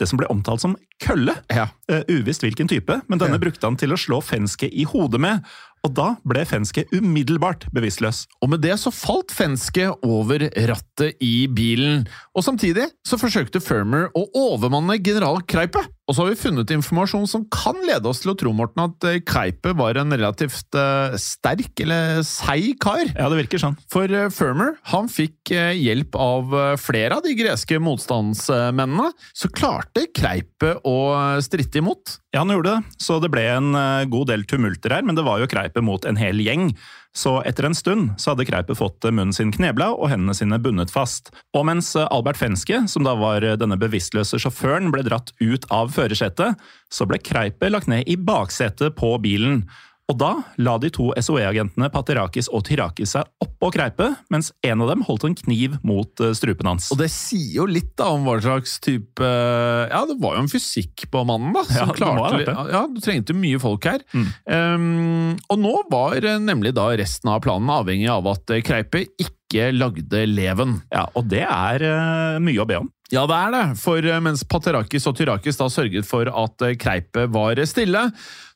S2: det som ble omtalt som kølle.
S1: Ja.
S2: Uh, uvisst hvilken type, men denne
S1: Ja.
S2: brukte han til å slå Fenske i hodet med. Og da ble Fenske umiddelbart bevisstløs.
S1: Og med det så falt Fenske over rattet i bilen, og samtidig så forsøkte Firmer å overmanne general Kreipe. Og så har vi funnet informasjon som kan lede oss til å tro, Morten, at eh, Kreipe var en relativt eh, sterk eller seig kar.
S2: Ja, det virker sånn.
S1: For eh, Firmer han fikk hjelp av flere av de greske motstandsmennene, så klarte Kreipe å stritte imot.
S2: Ja, han gjorde det, så det ble en god del tumulter her, men det var jo Kreipe mot en hel gjeng. Så etter en stund så hadde Kreipe fått munnen sin knebla og hendene sine bundet fast. Og mens Albert Fenske, som da var denne bevisstløse sjåføren, ble dratt ut av førersetet, så ble Kreipe lagt ned i baksetet på bilen. Og da la de to SOE-agentene Paterakis og Tyrakis seg oppå Kreipe, mens en av dem holdt en kniv mot eh, strupen hans.
S1: Og det sier jo litt da om hva slags type Ja, det var jo en fysikk på mannen, da. Som
S2: Ja,
S1: klarte
S2: det.
S1: Ja, du trengte mye folk her.
S2: Mm.
S1: Um, og nå var eh, nemlig da resten av planen avhengig av at Kreipet Kreipe ikke lagde leven.
S2: Ja, og det er uh, mye å be om.
S1: Ja, det er det, for eh, mens Paterakis og Tyrakis da sørget for at Kreipet Kreipe var stille,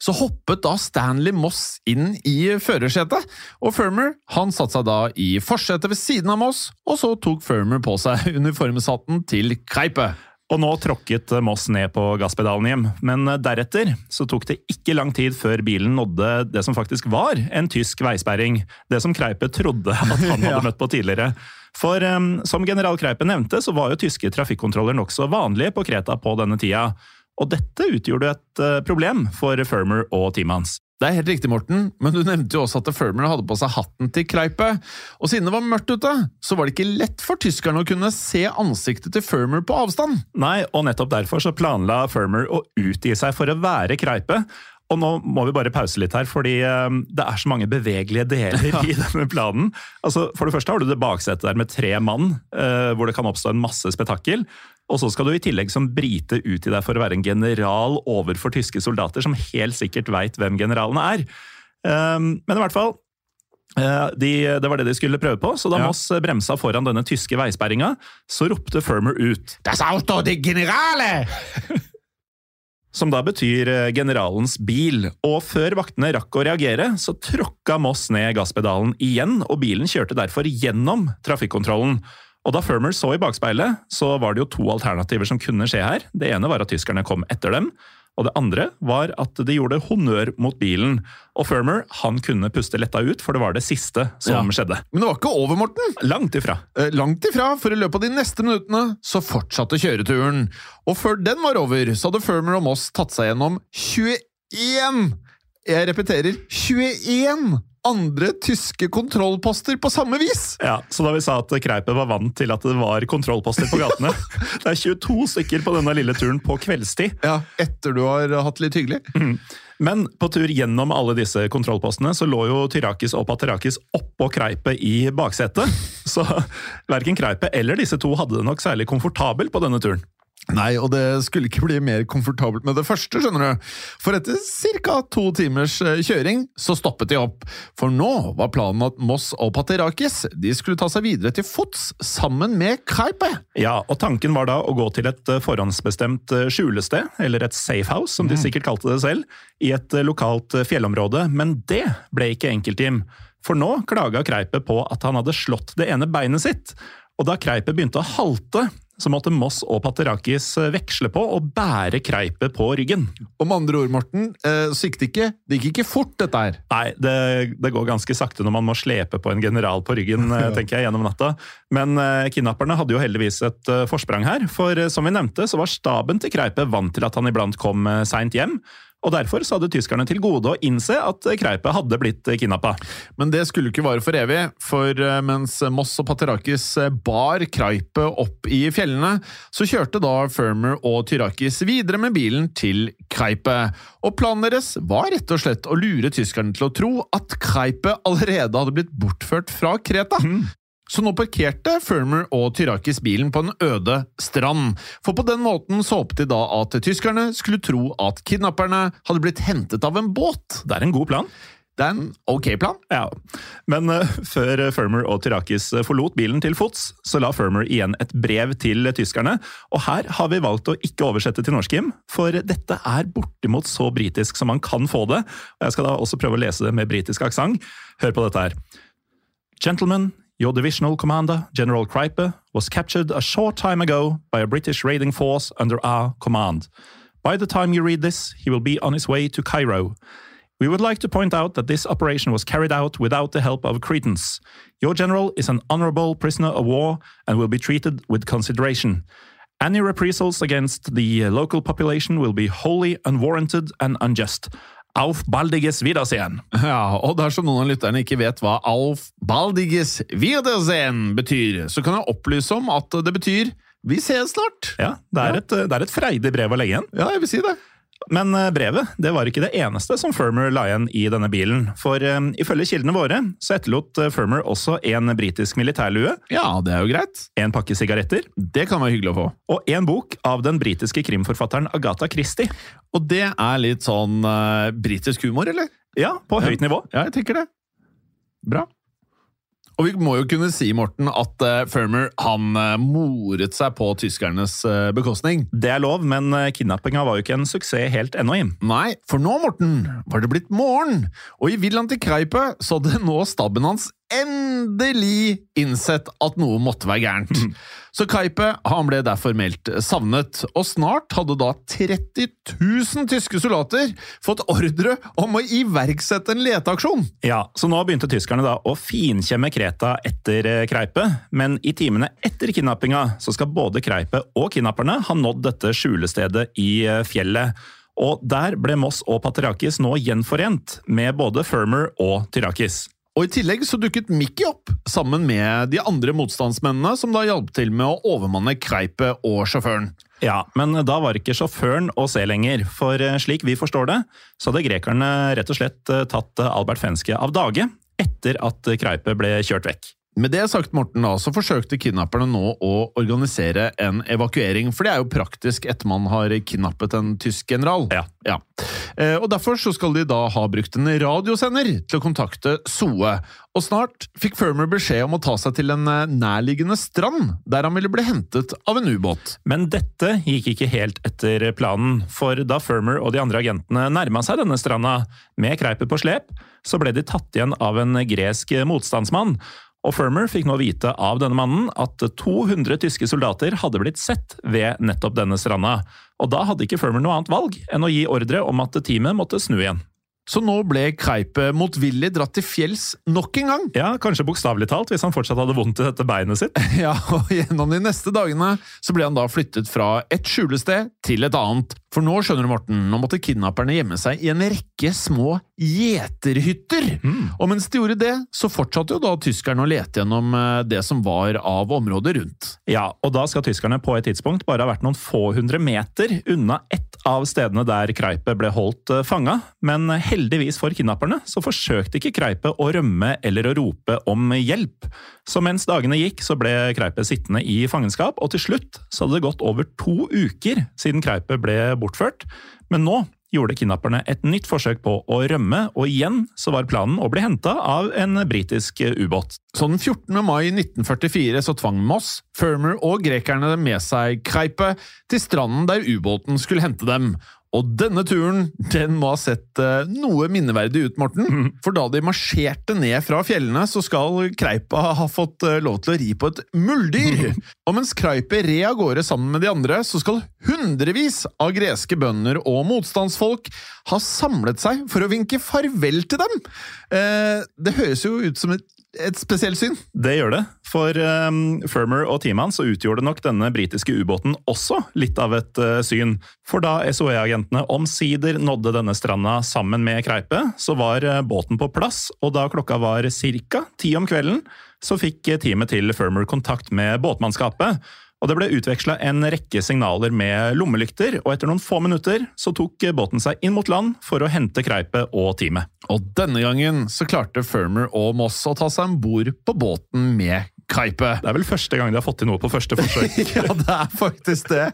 S1: så hoppet da Stanley Moss inn i førersetet, og Firmer han satte seg da i forsetet ved siden av Moss, og så tok Firmer på seg uniformshatten til Kreipe.
S2: Og nå tråkket Moss ned på gasspedalen hjem, men deretter så tok det ikke lang tid før bilen nådde det som faktisk var en tysk veisperring. Det som Kreipe trodde at han hadde møtt på tidligere. For um, som general Kreipen nevnte, så var jo tyske trafikkontroller nokså vanlige på Kreta på denne tida. Og dette utgjorde et uh, problem for Firmer og teamet hans.
S1: Det er helt riktig, Morten, men du nevnte jo også at Firmer hadde på seg hatten til Kreipe. Og siden det var mørkt ute, så var det ikke lett for tyskerne å kunne se ansiktet til Firmer på avstand.
S2: Nei, og nettopp derfor så planla Firmer å utgi seg for å være Kreipe. Og nå må vi bare pause litt her, fordi eh, det er så mange bevegelige deler i denne planen. Altså, For det første har du det baksetet der med tre mann, eh, hvor det kan oppstå en masse spetakkel. Og så skal du i tillegg som brite ut i deg for å være en general overfor tyske soldater, som helt sikkert veit hvem generalene er. Um, men i hvert fall, de, det var det de skulle prøve på, så da
S1: Ja.
S2: Moss bremsa foran denne tyske veisperringa, så ropte Firmer ut
S1: Das Auto de Generale!
S2: som da betyr eh, generalens bil. Og før vaktene rakk å reagere, så tråkka Moss ned gasspedalen igjen, og bilen kjørte derfor gjennom trafikkontrollen. Og da Firmer så i bakspeilet, så var det jo to alternativer som kunne skje her. Det ene var at tyskerne kom etter dem, og det andre var at de gjorde honnør mot bilen. Og Firmer han kunne puste letta ut, for det var det siste som
S1: Ja.
S2: skjedde.
S1: Men det var ikke over, Morten!
S2: Langt ifra.
S1: Eh, Langt ifra, for i løpet av de neste minuttene så fortsatte kjøreturen. Og før den var over, så hadde Firmer og Moss tatt seg gjennom 21 Jeg repeterer 21 andre tyske kontrollposter på samme vis!
S2: Ja, Så da vi sa at Kreipe var vant til at det var kontrollposter på gatene Det er 22 stykker på denne lille turen på kveldstid.
S1: Ja, Etter du har hatt litt hyggelig.
S2: Men på tur gjennom alle disse kontrollpostene så lå jo Tyrakis og Paterakis oppå Kreipe i baksetet. Så verken Kreipe eller disse to hadde det nok særlig komfortabelt på denne turen.
S1: Nei, og det skulle ikke bli mer komfortabelt med det første, skjønner du. For etter ca. to timers eh, kjøring så stoppet de opp. For nå var planen at Moss og Paterakis de skulle ta seg videre til fots sammen med Kaipe.
S2: Ja, og Tanken var da å gå til et eh, forhåndsbestemt eh, skjulested, eller et safehouse, som de sikkert kalte det selv, i et lokalt fjellområde. Men det ble ikke enkelt, Jim. For nå klaga Kreipe på at han hadde slått det ene beinet sitt. Og da Kreipe begynte å halte, så måtte Moss og Paterakis veksle på å bære Kreipet på ryggen.
S1: Om andre ord, Morten, eh, det ikke Det gikk ikke fort, dette her.
S2: Nei, det, det går ganske sakte når man må slepe på en general på ryggen, eh, tenker jeg, gjennom natta. Men eh, kidnapperne hadde jo heldigvis et eh, forsprang her, for som vi nevnte, så var staben til Kreipe vant til at han iblant kom eh, seint hjem. Og derfor så hadde tyskerne til gode å innse at Kreipe hadde blitt kidnappa.
S1: Men det skulle ikke vare for evig, for eh, mens Moss og Paterakis eh, bar Kreipe opp i fjellene, så kjørte da Firmer og Tyrakis videre med bilen til Kreipe. Og planen deres var rett og slett å lure tyskerne til å tro at Kreipe allerede hadde blitt bortført fra Kreta. Så nå parkerte Firmer og Tyrakis bilen på en øde strand, for på den måten så håpet de da at tyskerne skulle tro at kidnapperne hadde blitt hentet av en båt.
S2: Det er en god plan.
S1: Det er en ok plan.
S2: Ja, Men uh, før Firmer og Tyrakis eh, forlot bilen til fots, så la Firmer igjen et brev til tyskerne. Og her har vi valgt å ikke oversette til norsk, Jim, for dette er bortimot så britisk som man kan få det. Og Jeg skal da også prøve å lese det med britisk aksent. Hør på dette her. Gentlemen, your divisional commander, General Kreipe, was captured a short time ago by a British raiding force under our command. By the time you read this, he will be on his way to Cairo. We would like to point out that this operation was carried out without the help of Cretans. Your general is an honorable prisoner of war and will be treated with consideration. Any reprisals against the uh, local population will be wholly unwarranted and unjust. Auf baldiges Wiedersehen!
S1: Ja, og dersom noen av lytterne ikke vet hva Auf baldiges Wiedersehen betyr, så kan jeg opplyse om at det betyr vi ses snart.
S2: Ja, det er, Et, det er et freidig brev å legge igjen.
S1: Ja, jeg vil si det.
S2: Men eh, brevet det var ikke det eneste som Firmer la igjen i denne bilen. For um, ifølge kildene våre så etterlot eh, Firmer også en britisk militærlue,
S1: Ja, det er jo greit.
S2: en pakke sigaretter
S1: Det kan være hyggelig å få.
S2: og en bok av den britiske krimforfatteren Agatha Christie.
S1: Og det er litt sånn uh, britisk humor, eller?
S2: Ja, på høyt nivå.
S1: Ja, jeg tenker det. Bra. Og vi må jo kunne si, Morten, at uh, Firmer han uh, moret seg på tyskernes uh, bekostning.
S2: Det er lov, men eh, kidnappinga var jo ikke en suksess helt ennå, Jim.
S1: Nei, for nå, Morten, var det blitt morgen, og i villaen til Kreipe så hadde nå stabben hans endelig innsett at noe måtte være gærent. Så Kaipe han ble derfor meldt savnet, og snart hadde da 30 000 tyske soldater fått ordre om å iverksette en leteaksjon.
S2: Ja, Så nå begynte tyskerne da å finkjemme Kreta etter eh, Kreipe, men i timene etter kidnappinga så skal både Kreipe og kidnapperne ha nådd dette skjulestedet i eh, fjellet. Og der ble Moss og Patriarkis nå gjenforent, med både Firmer og Tyrakis.
S1: Og I tillegg så dukket Mickey opp, sammen med de andre motstandsmennene, som da hjalp til med å overmanne Kreipe og sjåføren.
S2: Ja, men da var ikke sjåføren å se lenger, for eh, slik vi forstår det, så hadde grekerne rett og slett eh, tatt Albert Fenske av dage etter at Kreipe ble kjørt vekk.
S1: Med det sagt, Morten, da, så forsøkte kidnapperne nå å organisere en evakuering, for det er jo praktisk etter man har kidnappet en tysk general.
S2: Ja.
S1: ja. Eh, og Derfor så skal de da ha brukt en radiosender til å kontakte Soe. Og snart fikk Firmer beskjed om å ta seg til en eh, nærliggende strand, der han ville bli hentet av en ubåt.
S2: Men dette gikk ikke helt etter planen, for da Firmer og de andre agentene nærma seg denne stranda, med Kreipet på slep, så ble de tatt igjen av en gresk motstandsmann. Og Firmer fikk nå vite av denne mannen at 200 tyske soldater hadde blitt sett ved nettopp denne stranda, og da hadde ikke Firmer noe annet valg enn å gi ordre om at teamet måtte snu igjen.
S1: Så nå ble Kreipet motvillig dratt til fjells nok en gang.
S2: Ja, Kanskje bokstavelig talt, hvis han fortsatt hadde vondt i dette beinet sitt.
S1: Ja, og Gjennom de neste dagene så ble han da flyttet fra et skjulested til et annet. For nå skjønner du, Morten, nå måtte kidnapperne gjemme seg i en rekke små gjeterhytter. Mm. Og mens de gjorde det, så fortsatte jo da tyskerne å lete gjennom eh, det som var av området rundt.
S2: Ja, og da skal tyskerne på et tidspunkt bare ha vært noen få hundre meter unna ett av stedene der Kreipet ble holdt eh, fanga, men heldigvis for kidnapperne så forsøkte ikke Kreipet å rømme eller å rope om hjelp. Så mens dagene gikk, så ble Kreipet sittende i fangenskap, og til slutt så hadde det gått over to uker siden Kreipet ble bortført, men nå gjorde kidnapperne et nytt forsøk på å rømme, og igjen så var planen å bli henta av en britisk ubåt.
S1: Så den 14. mai 1944 så tvang Moss, Firmer og grekerne med seg Kreipe til stranden der ubåten skulle hente dem, og denne turen den må ha sett uh, noe minneverdig ut, Morten. Mm. For da de marsjerte ned fra fjellene, så skal Kreipa ha fått uh, lov til å ri på et muldyr. Mm. Og mens Kreipe red av gårde sammen med de andre, så skal hundrevis av greske bønder og motstandsfolk ha samlet seg for å vinke farvel til dem. Uh, det høres jo ut som et et spesielt syn.
S2: Det gjør det. For um, Firmer og teamet hans utgjorde nok denne britiske ubåten også litt av et uh, syn. For da SOE-agentene omsider nådde denne stranda sammen med Kreipe, så var uh, båten på plass, og da klokka var ca. ti om kvelden, så fikk uh, teamet til Firmer kontakt med båtmannskapet og det ble utveksla en rekke signaler med lommelykter, og etter noen få minutter så tok båten seg inn mot land for å hente Kreipet og teamet.
S1: Og denne gangen så klarte Firmer og Moss å ta seg om bord på båten med Kreipe.
S2: Det er vel første gang de har fått til noe på første forsøk.
S1: ja, det er faktisk det.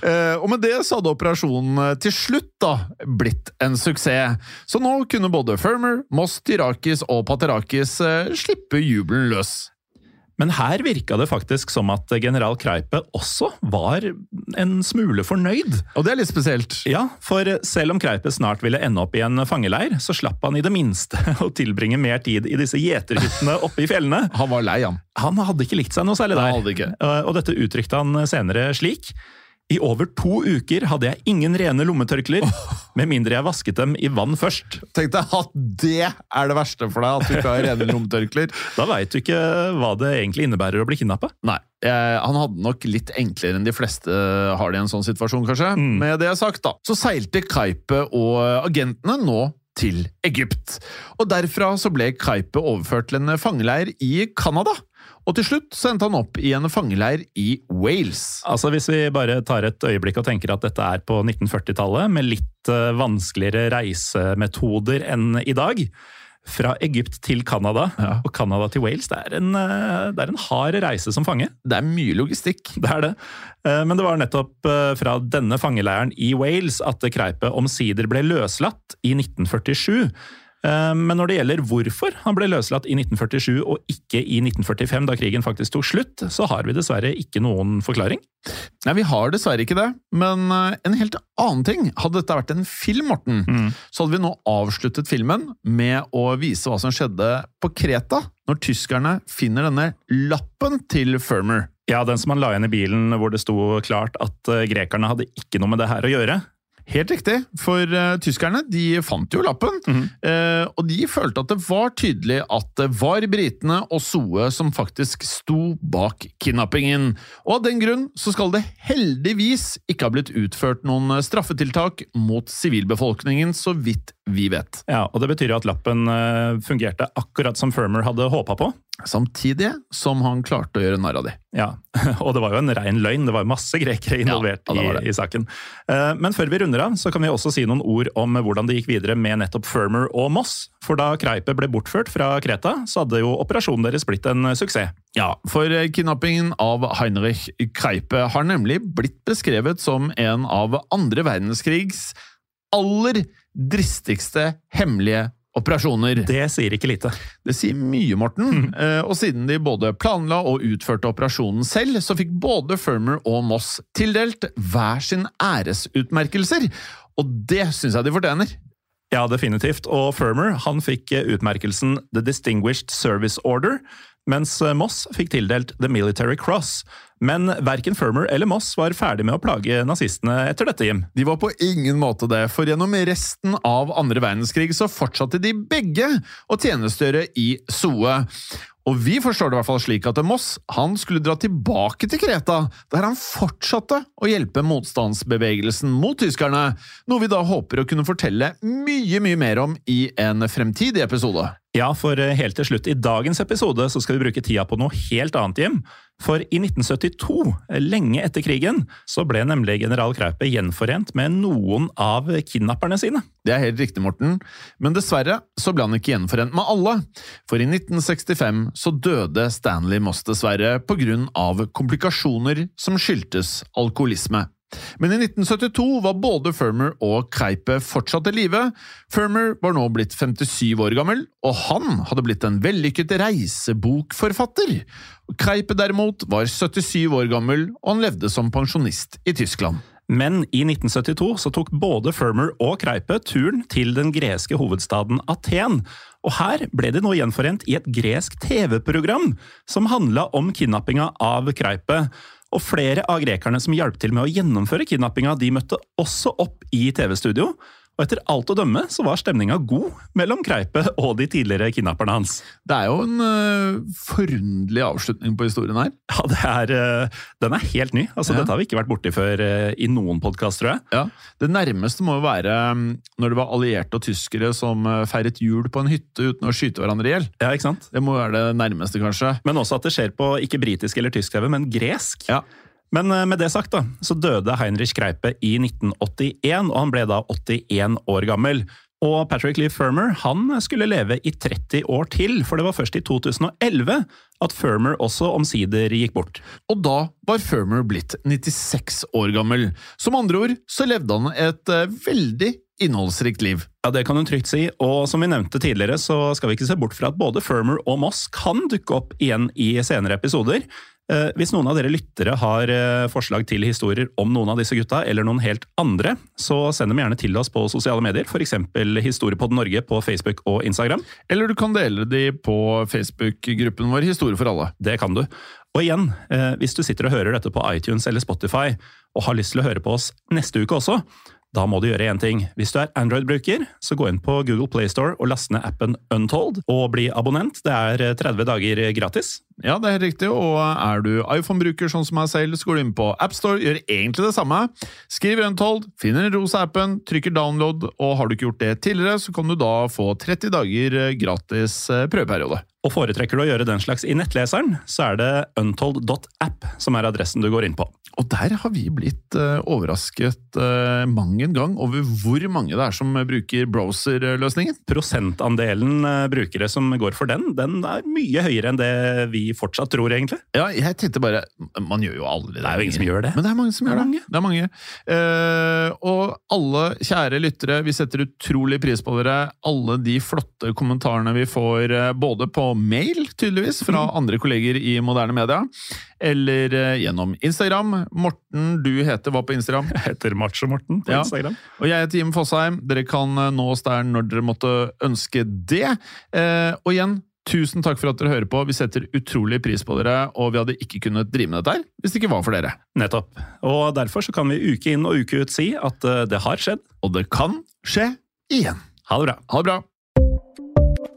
S1: Eh, og med det så hadde operasjonen eh, til slutt da blitt en suksess. Så nå kunne både Firmer, Moss, Tyrakis og Paterakis eh, slippe jubelen løs.
S2: Men her virka det faktisk som at general Kreipe også var en smule fornøyd.
S1: Og det er litt spesielt.
S2: Ja, for selv om Kreipe snart ville ende opp i en fangeleir, så slapp han i det minste å tilbringe mer tid i disse gjeterhyttene oppe i fjellene.
S1: Han var lei, han.
S2: Han hadde ikke likt seg noe særlig
S1: der. Han hadde ikke.
S2: Og dette uttrykte han senere slik. I over to uker hadde jeg ingen rene lommetørklær, med mindre jeg vasket dem i vann først.
S1: Tenk deg at det er det verste for deg, at du ikke har rene lommetørklær.
S2: Da veit du ikke hva det egentlig innebærer å bli kidnappa.
S1: Nei, Eh, han hadde nok litt enklere enn de fleste har det i en sånn situasjon, kanskje. Mm. Med det sagt, da, så seilte Kaipe og agentene nå til Egypt. Og derfra så ble Kaipe overført til en fangeleir i Canada. Og til slutt så endte han opp i en fangeleir i Wales.
S2: Altså Hvis vi bare tar et øyeblikk og tenker at dette er på 1940-tallet, med litt uh, vanskeligere reisemetoder enn i dag. Fra Egypt til Canada ja. og Canada til Wales. Det er, en, uh, det er en hard reise som fange.
S1: Det er mye logistikk.
S2: Det er det. Uh, men det var nettopp fra denne fangeleiren i Wales at Kreipe omsider ble løslatt i 1947. Eh, men når det gjelder hvorfor han ble løslatt i 1947 og ikke i 1945, da krigen faktisk tok slutt, så har vi dessverre ikke noen forklaring.
S1: Nei, vi har dessverre ikke det, men eh, en helt annen ting. Hadde dette vært en film, Morten, mm. så hadde vi nå avsluttet filmen med å vise hva som skjedde på Kreta, når tyskerne finner denne lappen til Firmer.
S2: Ja, den som han la igjen i bilen hvor det sto klart at eh, grekerne hadde ikke noe med det her å gjøre.
S1: Helt riktig, for uh, tyskerne de fant jo lappen, mm -hmm. uh, og de følte at det var tydelig at det var britene og Soe som faktisk sto bak kidnappingen. Og av den grunn så skal det heldigvis ikke ha blitt utført noen straffetiltak mot sivilbefolkningen, så vidt vi vet.
S2: Ja, og Det betyr jo at lappen uh, fungerte akkurat som Firmer hadde håpa på.
S1: Samtidig som han klarte å gjøre narr av de.
S2: Ja, og det var jo en rein løgn. Det var masse grekere involvert ja. I, i, saken. Men før vi runder av, så kan vi også si noen ord om hvordan det gikk videre med nettopp Firmer og Moss. For da Kreipe ble bortført fra Kreta, så hadde jo operasjonen deres blitt en suksess.
S1: Ja, for kidnappingen av Heinrich Kreipe har nemlig blitt beskrevet som en av andre verdenskrigs aller dristigste hemmelige operasjoner.
S2: Det sier ikke lite.
S1: Det sier mye, Morten. Mm. Og siden de både planla og utførte operasjonen selv, så fikk både Firmer og Moss tildelt hver sin æresutmerkelser. Og det syns jeg de fortjener.
S2: Ja, definitivt. Og Firmer han fikk utmerkelsen The Distinguished Service Order, mens Moss fikk tildelt The Military Cross. Men verken Firmer eller Moss var ferdig med å plage nazistene etter dette, Jim.
S1: De var på ingen måte det, for gjennom resten av andre verdenskrig så fortsatte de begge å tjenestegjøre i Soe. Og vi forstår det i hvert fall slik at Moss han skulle dra tilbake til Kreta, der han fortsatte å hjelpe motstandsbevegelsen mot tyskerne, noe vi da håper å kunne fortelle mye, mye mer om i en fremtidig episode.
S2: Ja, for eh, helt til slutt i dagens episode så skal vi bruke tida på noe helt annet, Jim. For i 1972, eh, lenge etter krigen, så ble nemlig general Kraupe gjenforent med noen av kidnapperne sine.
S1: Det er helt riktig, Morten, men dessverre så ble han ikke gjenforent med alle. For i 1965 så døde Stanley Moss dessverre på grunn av komplikasjoner som skyldtes alkoholisme. Men i 1972 var både Firmer og Kreipe fortsatt i live. Firmer var nå blitt 57 år gammel, og han hadde blitt en vellykket reisebokforfatter. Kreipe derimot var 77 år gammel, og han levde som pensjonist i Tyskland.
S2: Men i 1972 så tok både Firmer og Kreipe turen til den greske hovedstaden Aten. Og her ble de nå gjenforent i et gresk TV-program som handla om kidnappinga av Kreipe. Og flere av grekerne som hjalp til med å gjennomføre kidnappinga, de møtte også opp i TV-studio. Og etter alt å dømme så var stemninga god mellom Kreipe og de tidligere kidnapperne hans.
S1: Det er jo en uh, forunderlig avslutning på historien her.
S2: Ja, er, uh, den er helt ny. Altså, ja. Dette har vi ikke vært borti før uh, i noen podkast, tror jeg.
S1: Ja, Det nærmeste må jo være um, når det var allierte og tyskere som feiret jul på en hytte uten å skyte hverandre i hjel.
S2: Ja, ikke sant?
S1: Det må være det nærmeste, kanskje.
S2: Men også at det skjer på ikke britisk eller tysk TV, men gresk.
S1: Ja.
S2: Men eh, med det sagt, da, så døde Heinrich Kreipe i 1981, og han ble da 81 år gammel. Og Patrick Lee Firmer han skulle leve i 30 år til, for det var først i 2011 at Firmer også omsider gikk bort.
S1: Og da var Firmer blitt 96 år gammel. Som andre ord så levde han et uh, veldig innholdsrikt liv.
S2: Ja, Det kan hun trygt si, og som vi nevnte tidligere, så skal vi ikke se bort fra at både Firmer og Moss kan dukke opp igjen i senere episoder. Eh, hvis noen av dere lyttere har eh, forslag til historier om noen av disse gutta, eller noen helt andre, så send dem gjerne til oss på sosiale medier, f.eks. Historiepodden Norge på Facebook og Instagram.
S1: Eller du kan dele de på Facebook-gruppen vår Historie for alle.
S2: Det kan du. Og igjen, eh, hvis du sitter og hører dette på iTunes eller Spotify, og har lyst til å høre på oss neste uke også, da må du gjøre én ting. Hvis du er Android-bruker, så gå inn på Google Playstore og last ned appen Untold og bli abonnent. Det er 30 dager gratis.
S1: Ja, det er helt riktig, og er du iPhone-bruker sånn som meg selv, så går du inn på AppStore, gjør egentlig det samme. Skriv Untold, finner den rosa appen, trykker download, og har du ikke gjort det tidligere, så kan du da få 30 dager gratis eh, prøveperiode.
S2: Og foretrekker du å gjøre den slags i nettleseren, så er det untold.app som er adressen du går inn på.
S1: Og der har vi blitt uh, overrasket uh, mang en gang over hvor mange det er som bruker browser-løsningen.
S2: Prosentandelen uh, brukere som går for den, den er mye høyere enn det vi fortsatt tror, egentlig.
S1: Ja, jeg tenkte bare Man gjør jo aldri det.
S2: Det er jo ingen som gjør det.
S1: Men det er mange som gjør det. det er mange. og alle kjære lyttere, vi setter utrolig pris på dere. Alle de flotte kommentarene vi får både på mail, tydeligvis, fra mm. andre kolleger i moderne media eller uh, gjennom Instagram. Morten, du heter hva på Instagram?
S2: Jeg heter Macho-Morten på ja. Instagram.
S1: Og jeg heter Jim Fosheim. Dere kan uh, nå oss der når dere måtte ønske det. Uh, og igjen, Tusen takk for at dere hører på. Vi setter utrolig pris på dere, og vi hadde ikke kunnet drive med dette her hvis det ikke var for dere.
S2: Nettopp. Og derfor så kan vi uke inn og uke ut si at eh, det har skjedd.
S1: Og det kan skje igjen.
S2: Ha det bra.
S1: Ha det bra.